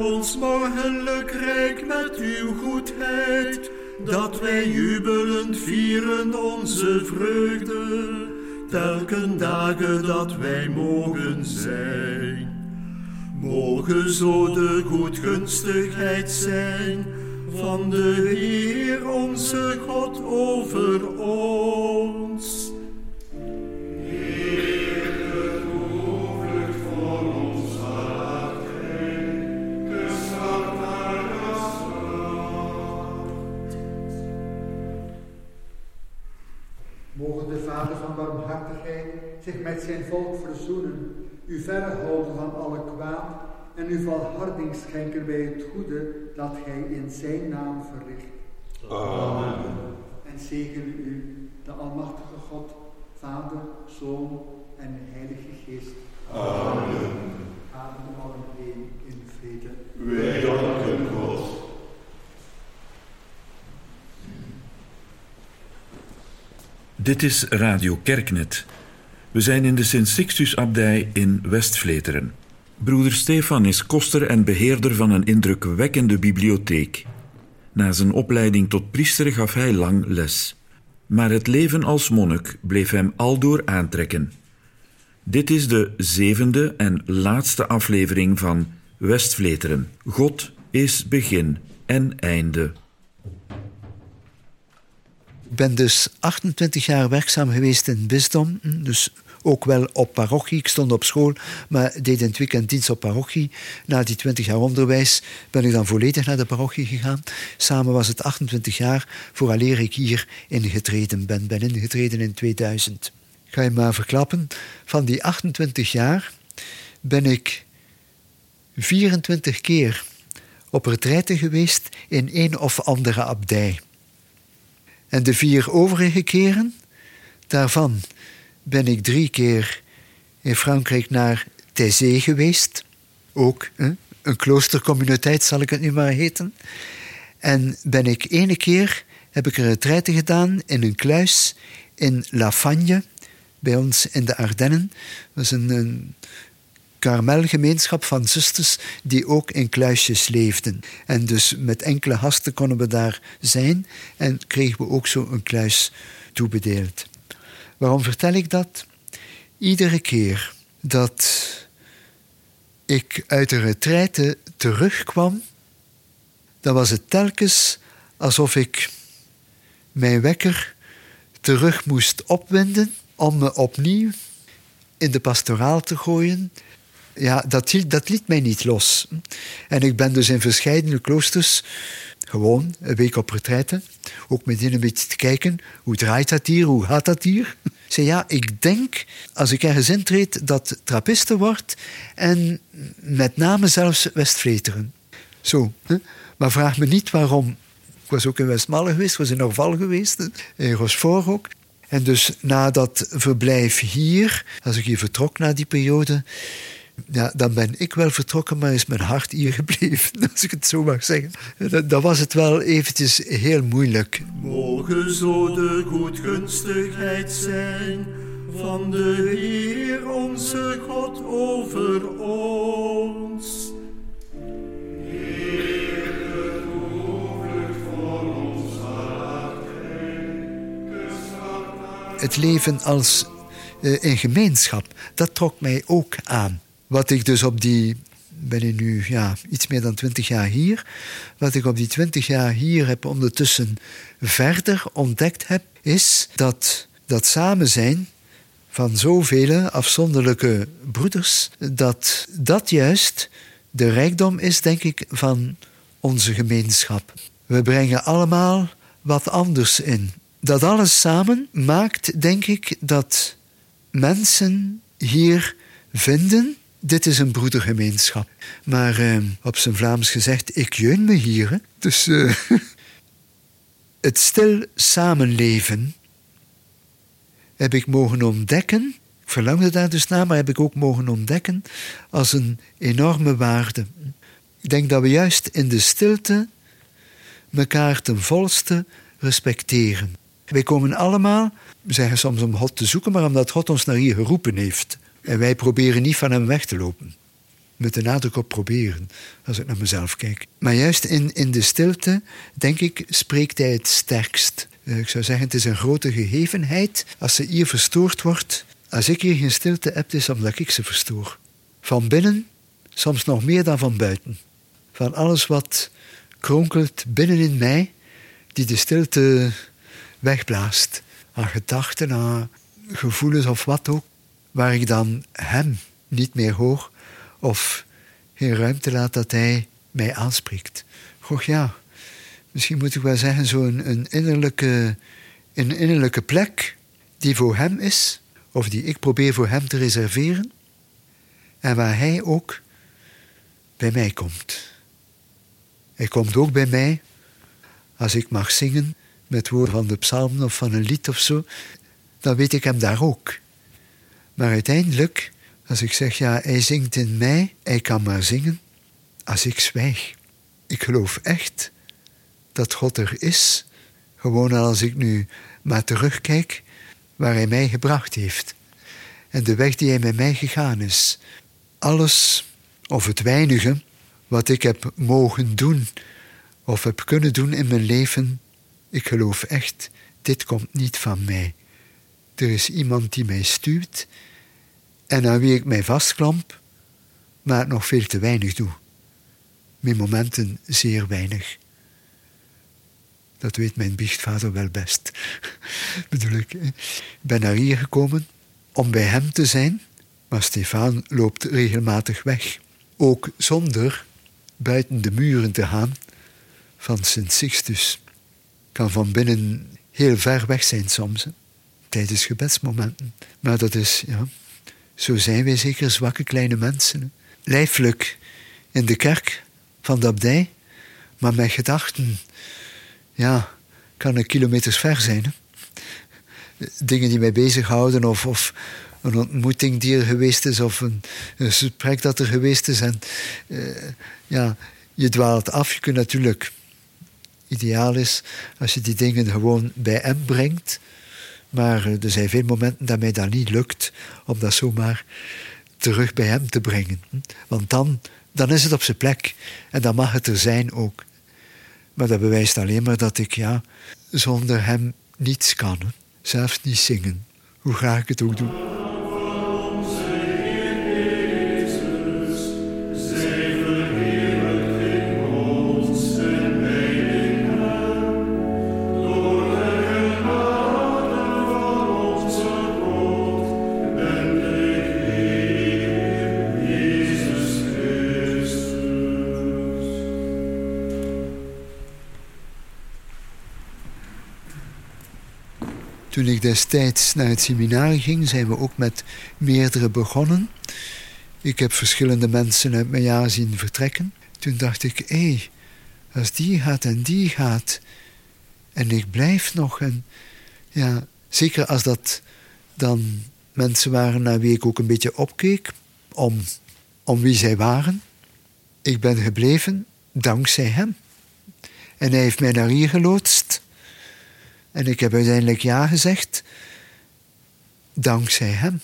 Ons morgenlijk rijk met uw goedheid, dat wij jubelend vieren onze vreugde, telken dagen dat wij mogen zijn. Mogen zo de goedgunstigheid zijn van de Heer onze God over ons. Mogen de Vader van barmhartigheid zich met zijn volk verzoenen, u verre houden van alle kwaad en u volharding schenken bij het goede dat gij in zijn naam verricht. Amen. En zegen u, de Almachtige God, Vader, Zoon en Heilige Geest. Amen. Adem allen heen in vrede. Wij danken God. Dit is Radio Kerknet. We zijn in de Sint-Sixtus-abdij in West-Vleteren. Broeder Stefan is koster en beheerder van een indrukwekkende bibliotheek. Na zijn opleiding tot priester gaf hij lang les. Maar het leven als monnik bleef hem aldoor aantrekken. Dit is de zevende en laatste aflevering van West-Vleteren. God is begin en einde. Ben dus 28 jaar werkzaam geweest in bisdom. Dus ook wel op parochie. Ik stond op school, maar deed in het weekend dienst op parochie. Na die 20 jaar onderwijs ben ik dan volledig naar de parochie gegaan. Samen was het 28 jaar vooraleer ik hier ingetreden ben. Ben ingetreden in 2000. Ik ga je maar verklappen. Van die 28 jaar ben ik 24 keer op retraite geweest in een of andere abdij. En de vier overige keren, daarvan ben ik drie keer in Frankrijk naar Thésée geweest. Ook een kloostercommuniteit zal ik het nu maar heten. En ben ik ene keer, heb ik een retraite gedaan in een kluis in La Fagne, bij ons in de Ardennen. Dat is een karmelgemeenschap van zusters die ook in kluisjes leefden. En dus met enkele hasten konden we daar zijn en kregen we ook zo een kluis toebedeeld. Waarom vertel ik dat? Iedere keer dat ik uit de retraite terugkwam, dan was het telkens alsof ik mijn wekker terug moest opwinden om me opnieuw in de pastoraal te gooien ja, dat, dat liet mij niet los. En ik ben dus in verschillende kloosters gewoon een week op retraite. Ook meteen een beetje te kijken, hoe draait dat hier, hoe gaat dat hier? Zei, ja, ik denk, als ik ergens intreed, dat trappisten wordt. En met name zelfs Westvleteren. Zo. Hè? Maar vraag me niet waarom. Ik was ook in Westmalle geweest, ik was in Orval geweest, in Rochefort ook. En dus na dat verblijf hier, als ik hier vertrok na die periode, ja, dan ben ik wel vertrokken, maar is mijn hart hier gebleven, als ik het zo mag zeggen. Dan was het wel eventjes heel moeilijk. Mogen zo de goedgunstigheid zijn van de Heer onze God over ons. Het leven als uh, in gemeenschap, dat trok mij ook aan. Wat ik dus op die, ben ik nu ja, iets meer dan twintig jaar hier, wat ik op die twintig jaar hier heb ondertussen verder ontdekt heb, is dat dat samen zijn van zoveel afzonderlijke broeders, dat dat juist de rijkdom is, denk ik, van onze gemeenschap. We brengen allemaal wat anders in. Dat alles samen maakt, denk ik, dat mensen hier vinden dit is een broedergemeenschap. Maar uh, op zijn Vlaams gezegd, ik jeun me hier. Dus uh, het stil samenleven heb ik mogen ontdekken. Ik verlangde daar dus naar, maar heb ik ook mogen ontdekken als een enorme waarde. Ik denk dat we juist in de stilte elkaar ten volste respecteren. Wij komen allemaal, we zeggen soms om God te zoeken, maar omdat God ons naar hier geroepen heeft. En wij proberen niet van hem weg te lopen. met de nadruk op proberen, als ik naar mezelf kijk. Maar juist in, in de stilte, denk ik, spreekt hij het sterkst. Eh, ik zou zeggen, het is een grote gegevenheid. Als ze hier verstoord wordt, als ik hier geen stilte heb, is omdat ik ze verstoor. Van binnen, soms nog meer dan van buiten. Van alles wat kronkelt binnenin mij, die de stilte wegblaast. Aan gedachten, aan gevoelens of wat ook, waar ik dan hem niet meer hoor of geen ruimte laat dat hij mij aanspreekt. Goh ja, misschien moet ik wel zeggen zo'n een innerlijke, een innerlijke plek die voor hem is, of die ik probeer voor hem te reserveren, en waar hij ook bij mij komt. Hij komt ook bij mij als ik mag zingen met woorden van de psalmen of van een lied of zo, dan weet ik hem daar ook. Maar uiteindelijk, als ik zeg, ja, hij zingt in mij, hij kan maar zingen als ik zwijg. Ik geloof echt dat God er is, gewoon als ik nu maar terugkijk waar hij mij gebracht heeft. En de weg die hij met mij gegaan is. Alles, of het weinige, wat ik heb mogen doen of heb kunnen doen in mijn leven, ik geloof echt, dit komt niet van mij. Er is iemand die mij stuurt en aan wie ik mij vastklamp, maar nog veel te weinig doe. Mijn momenten zeer weinig. Dat weet mijn biechtvader wel best. Bedoel ik. Ik ben naar hier gekomen om bij hem te zijn, maar Stefan loopt regelmatig weg. Ook zonder buiten de muren te gaan van Sint Sixtus. Kan van binnen heel ver weg zijn soms, tijdens gebedsmomenten. Maar dat is, ja, zo zijn wij zeker zwakke kleine mensen. Lijfelijk in de kerk van de abdij, maar met gedachten, ja, kan ik kilometers ver zijn. Dingen die mij bezighouden of, of een ontmoeting die er geweest is of een, een gesprek dat er geweest is. En uh, ja, je dwaalt af. Je kunt natuurlijk ideaal is als je die dingen gewoon bij hem brengt. Maar eh, er zijn veel momenten dat mij dat niet lukt om dat zomaar terug bij hem te brengen. Want dan, dan is het op zijn plek en dan mag het er zijn ook. Maar dat bewijst alleen maar dat ik ja, zonder hem niets kan. Zelfs niet zingen, hoe graag ik het ook doe. Ik destijds naar het seminarie ging, zijn we ook met meerdere begonnen. Ik heb verschillende mensen uit mijn jaar zien vertrekken. Toen dacht ik, hé, als die gaat en die gaat, en ik blijf nog. En ja, zeker als dat dan mensen waren naar wie ik ook een beetje opkeek, om, om wie zij waren. Ik ben gebleven dankzij hem. En hij heeft mij naar hier geloodst. En ik heb uiteindelijk ja gezegd, dankzij hem.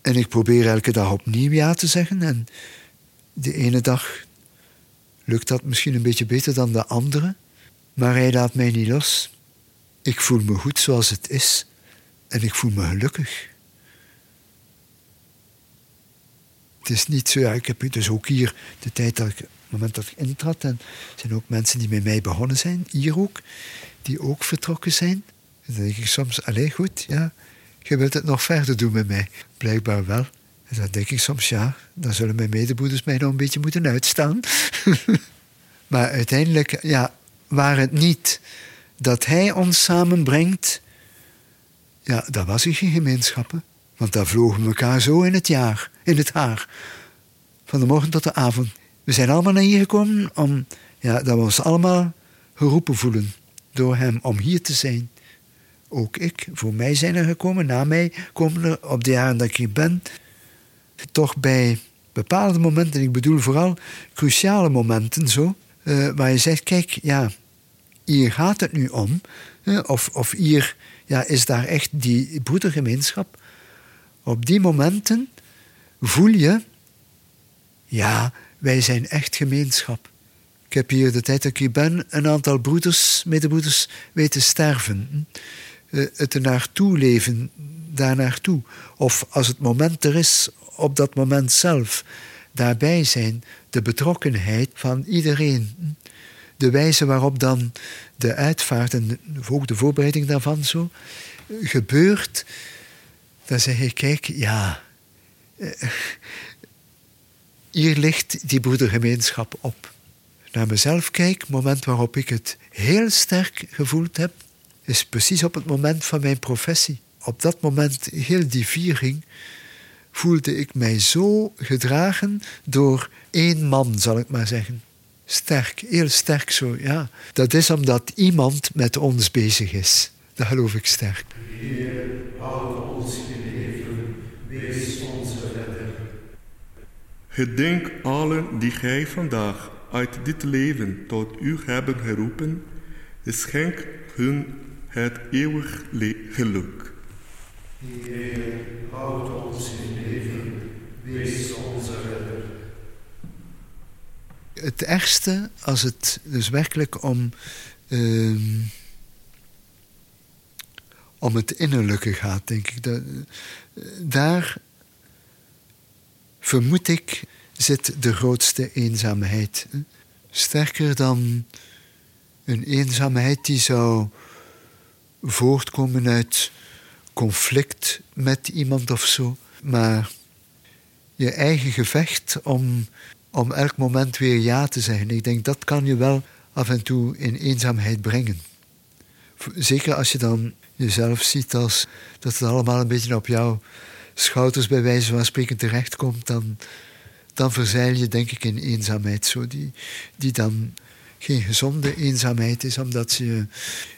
En ik probeer elke dag opnieuw ja te zeggen. En de ene dag lukt dat misschien een beetje beter dan de andere. Maar hij laat mij niet los. Ik voel me goed zoals het is. En ik voel me gelukkig. Het is niet zo, ja, ik heb dus ook hier de tijd dat ik het moment dat ik intrad. En zijn ook mensen die met mij begonnen zijn, hier ook, die ook vertrokken zijn. En dan denk ik soms, alleen goed, ja, je wilt het nog verder doen met mij. Blijkbaar wel. En dan denk ik soms, ja, dan zullen mijn medebroeders mij nog een beetje moeten uitstaan. maar uiteindelijk, ja, waar het niet dat hij ons samenbrengt, ja, dat was geen gemeenschappen. Want daar vlogen we elkaar zo in het jaar, in het haar. Van de morgen tot de avond. We zijn allemaal naar hier gekomen om, ja, dat we ons allemaal geroepen voelen door hem om hier te zijn. Ook ik, voor mij zijn er gekomen, na mij komen er op de jaren dat ik hier ben, toch bij bepaalde momenten, ik bedoel vooral cruciale momenten zo, uh, waar je zegt, kijk, ja, hier gaat het nu om, of, of hier ja, is daar echt die broedergemeenschap. Op die momenten voel je Ja, zijn echt gemeenschap. Ik heb hier de tijd dat ik hier ben een aantal broeders, medebroeders, weten sterven. Eh, het er naartoe leven, daar naartoe. Of als het moment er is, op dat moment zelf. Daarbij zijn de betrokkenheid van iedereen. De wijze waarop dan de uitvaart en ook de voorbereiding daarvan zo gebeurt. Dan zeg ik, kijk, ja, eh, hier ligt die broedergemeenschap op. Naar mezelf kijk, het moment waarop ik het heel sterk gevoeld heb, is precies op het moment van mijn professie. Op dat moment, heel die viering, voelde ik mij zo gedragen door één man, zal ik maar zeggen. Sterk, heel sterk zo, ja. Dat is omdat iemand met ons bezig is. Dat geloof ik sterk. Heer, houd ons geleven, wees onze redder. Gedenk allen die gij vandaag uit dit leven tot u hebben geroepen, schenk hun het eeuwig geluk. Heer, houd ons in leven, wees onze redder. Het ergste, als het dus werkelijk om, uh, om het innerlijke gaat, denk ik. Dat, daar vermoed ik zit de grootste eenzaamheid. Sterker dan een eenzaamheid die zou voortkomen uit conflict met iemand of zo, maar je eigen gevecht om, om elk moment weer ja te zeggen. Ik denk dat kan je wel af en toe in eenzaamheid brengen. Zeker als je dan jezelf ziet als dat het allemaal een beetje op jouw schouders bij wijze van spreken terechtkomt, dan, dan verzeil je denk ik in eenzaamheid zo, die, die dan geen gezonde eenzaamheid is, omdat ze je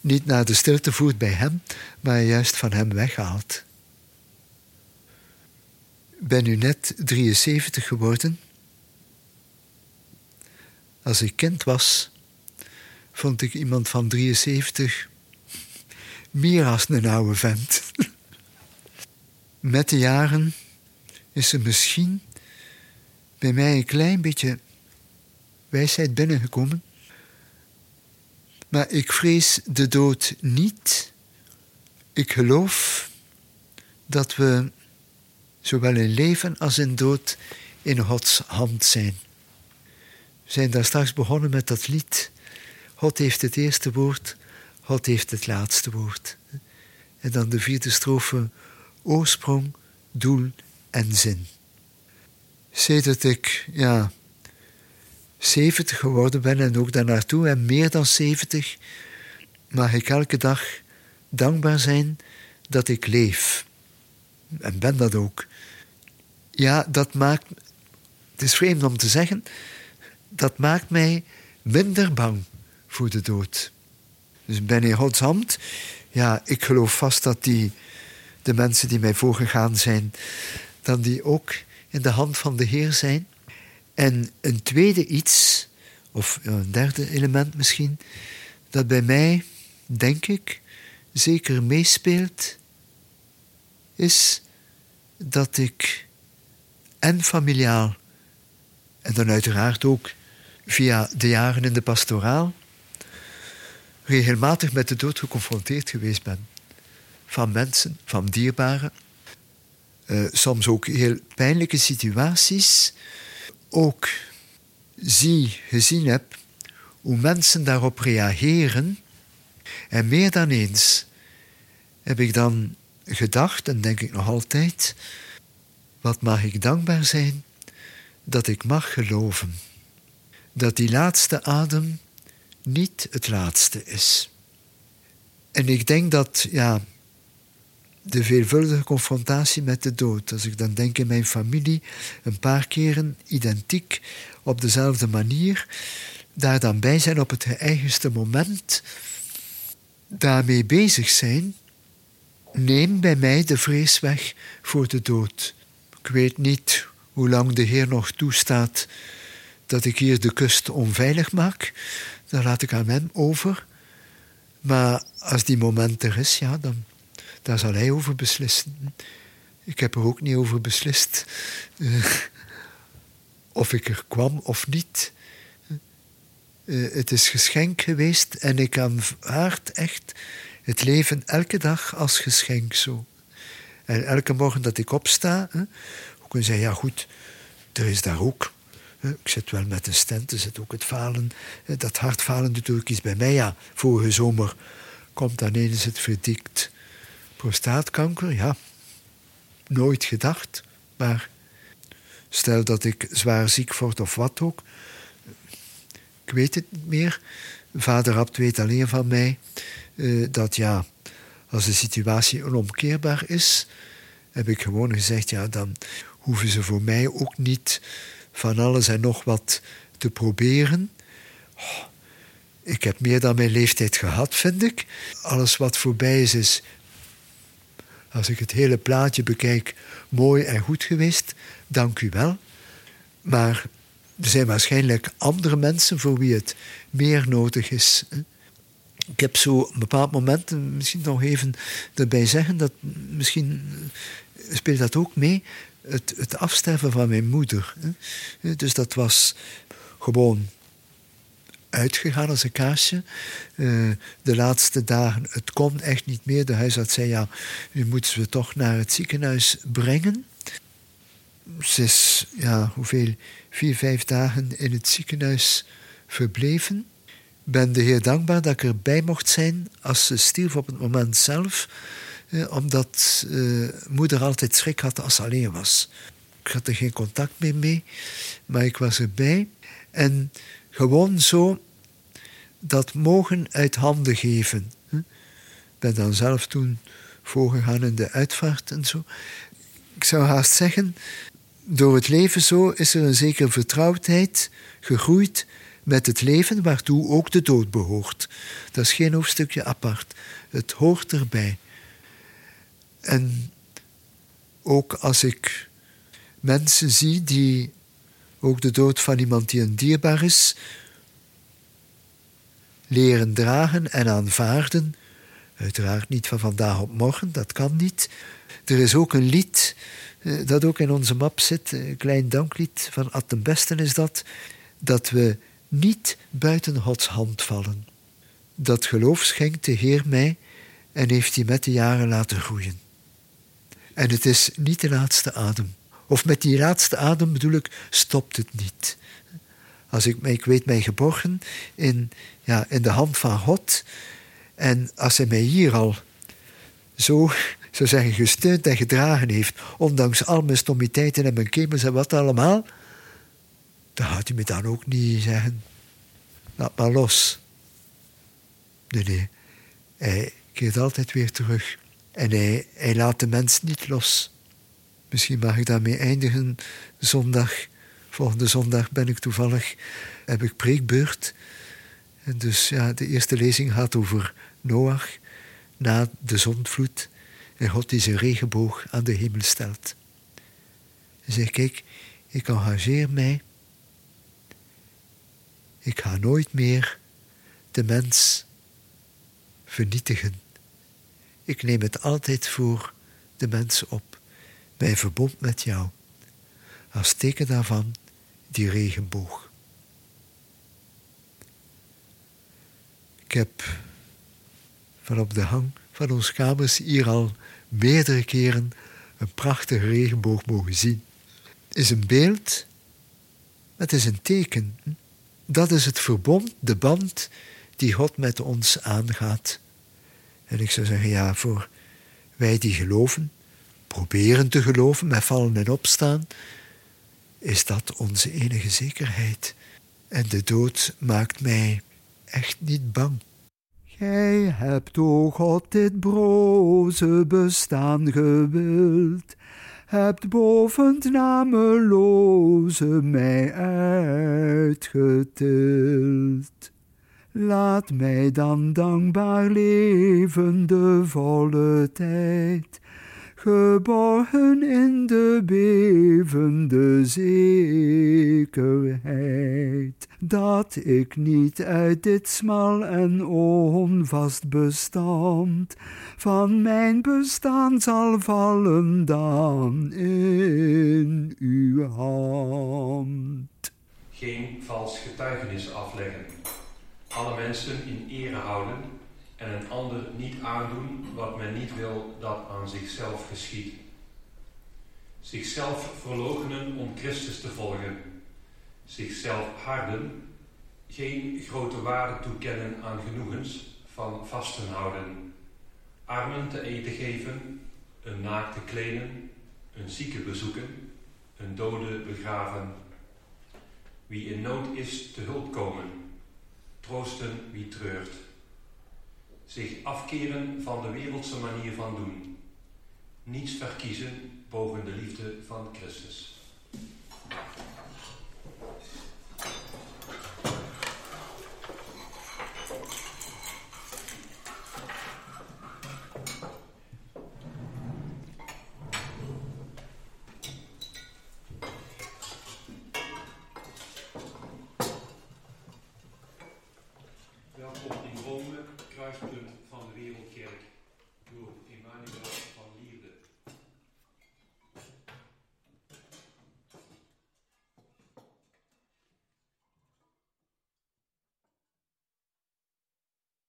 niet naar de stilte voert bij hem, maar juist van hem weghaalt. Ik ben nu net 73 geworden. Als ik kind was, vond ik iemand van 73 meer als een oude vent. Met de jaren is er misschien bij mij een klein beetje wijsheid binnengekomen. Maar ik vrees de dood niet. Ik geloof dat we zowel in leven als in dood in Gods hand zijn. We zijn daar straks begonnen met dat lied. God heeft het eerste woord, God heeft het laatste woord. En dan de vierde strofe, oorsprong, doel en zin. Sedert ik, ja, 70 geworden ben en ook daarnaartoe en meer dan 70, mag ik elke dag dankbaar zijn dat ik leef. En ben dat ook. Ja, dat maakt, het is vreemd om te zeggen, dat maakt mij minder bang voor de dood. Dus ben in Gods hand. Ja, ik geloof vast dat die, de mensen die mij voorgegaan zijn, dan die ook in de hand van de Heer zijn. En een tweede iets, of een derde element misschien, dat bij mij, denk ik, zeker meespeelt, is dat ik en familiaal, en dan uiteraard ook via de jaren in de pastoraal, regelmatig met de dood geconfronteerd geweest ben. Van mensen, van dierbaren. Uh, soms ook heel pijnlijke situaties ook zie, gezien heb hoe mensen daarop reageren. En meer dan eens heb ik dan gedacht, en denk ik nog altijd, wat mag ik dankbaar zijn dat ik mag geloven. Dat die laatste adem niet het laatste is. En ik denk dat, ja, de veelvuldige confrontatie met de dood. Als ik dan denk in mijn familie, een paar keren identiek op dezelfde manier, daar dan bij zijn op het eigenste moment, daarmee bezig zijn, neem bij mij de vrees weg voor de dood. Ik weet niet hoe lang de Heer nog toestaat dat ik hier de kust onveilig maak. Dan laat ik aan hem over. Maar als die moment er is, ja, dan daar zal hij over beslissen. Ik heb er ook niet over beslist. Uh, of ik er kwam of niet. Uh, het is geschenk geweest en ik aanvaard echt het leven elke dag als geschenk zo. En elke morgen dat ik opsta, hè, ook en zei, ja goed, er is daar ook. Ik zit wel met een stent, er zit ook het falen. Dat hartfalen natuurlijk is bij mij, ja, vorige zomer komt dan eens het verdikt prostaatkanker. Ja, nooit gedacht, maar stel dat ik zwaar ziek word of wat ook, ik weet het niet meer. Vader Abt weet alleen van mij uh, dat ja, als de situatie onomkeerbaar is, heb ik gewoon gezegd, ja, dan hoeven ze voor mij ook niet van alles en nog wat te proberen. Oh, ik heb meer dan mijn leeftijd gehad, vind ik. Alles wat voorbij is, is, als ik het hele plaatje bekijk, mooi en goed geweest. Dank u wel. Maar er zijn waarschijnlijk andere mensen voor wie het meer nodig is. Ik heb zo een bepaald moment, misschien nog even erbij zeggen, dat misschien speelt dat ook mee, het, het afsterven van mijn moeder. Dus dat was gewoon uitgegaan als een kaasje. Uh, de laatste dagen, het kon echt niet meer. De huisarts zei, ja, nu moeten ze toch naar het ziekenhuis brengen. Ze is, ja, hoeveel, vier, vijf dagen in het ziekenhuis verbleven. Ben de Heer dankbaar dat ik erbij mocht zijn als ze stierf op het moment zelf, eh, omdat eh, moeder altijd schrik had als ze alleen was. Ik had er geen contact meer mee, maar ik was erbij. En gewoon zo dat mogen uit handen geven. Ik ben dan zelf toen voorgegaan in de uitvaart en zo. Ik zou haast zeggen, door het leven zo is er een zekere vertrouwdheid gegroeid met het leven waartoe ook de dood behoort. Dat is geen hoofdstukje apart. Het hoort erbij. En ook als ik mensen zie die ook de dood van iemand die een dierbaar is, leren dragen en aanvaarden. Uiteraard niet van vandaag op morgen, dat kan niet. Er is ook een lied eh, dat ook in onze map zit, een klein danklied van Ad den Besten is dat, dat we niet buiten Gods hand vallen. Dat geloof schenkt de Heer mij en heeft die met de jaren laten groeien. En het is niet de laatste adem. Of met die laatste adem bedoel ik, stopt het niet. Als ik, ik weet mij geborgen in, ja, in de hand van God. En als hij mij hier al zo, zou zeggen, gesteund en gedragen heeft, ondanks al mijn stommiteiten en mijn kemels en wat allemaal, dan gaat hij me dan ook niet zeggen, laat maar los. Nee, nee. Hij keert altijd weer terug. En hij, hij laat de mens niet los. Misschien mag ik daarmee eindigen. Zondag, volgende zondag ben ik toevallig, heb ik preekbeurt. En dus ja, de eerste lezing gaat over Noach na de zondvloed. En God die zijn regenboog aan de hemel stelt. Hij zegt, kijk, ik engageer mij ik ga nooit meer de mens vernietigen. Ik neem het altijd voor de mens op, mijn verbond met jou. Als teken daarvan die regenboog. Ik heb van op de hang van ons kamers hier al meerdere keren een prachtige regenboog mogen zien. Het is een beeld, het is een teken. Dat is het verbond, de band die God met ons aangaat. En ik zou zeggen, ja, voor wij die geloven, proberen te geloven met vallen en opstaan, is dat onze enige zekerheid. En de dood maakt mij echt niet bang. Gij hebt, o God, dit broze bestaan gewild hebt boven het nameloze mij uitgetild. Laat mij dan dankbaar leven de volle tijd, geborgen in de bevende zekerheid, dat ik niet uit dit smal en onvast bestand van mijn bestaan zal vallen dan in uw hand. getuigenis afleggen, alle mensen in ere houden en een ander niet aandoen wat men niet wil dat aan zichzelf geschiet. Zichzelf verloochenen om Christus te volgen, zichzelf harden, geen grote waarde toekennen aan genoegens van vasten houden, armen te eten geven, een naakte kleden, een zieke bezoeken, een dode begraven. Wie in nood is, te hulp komen, troosten wie treurt zich afkeren van de wereldse manier van doen. Niets verkiezen boven de liefde van Christus.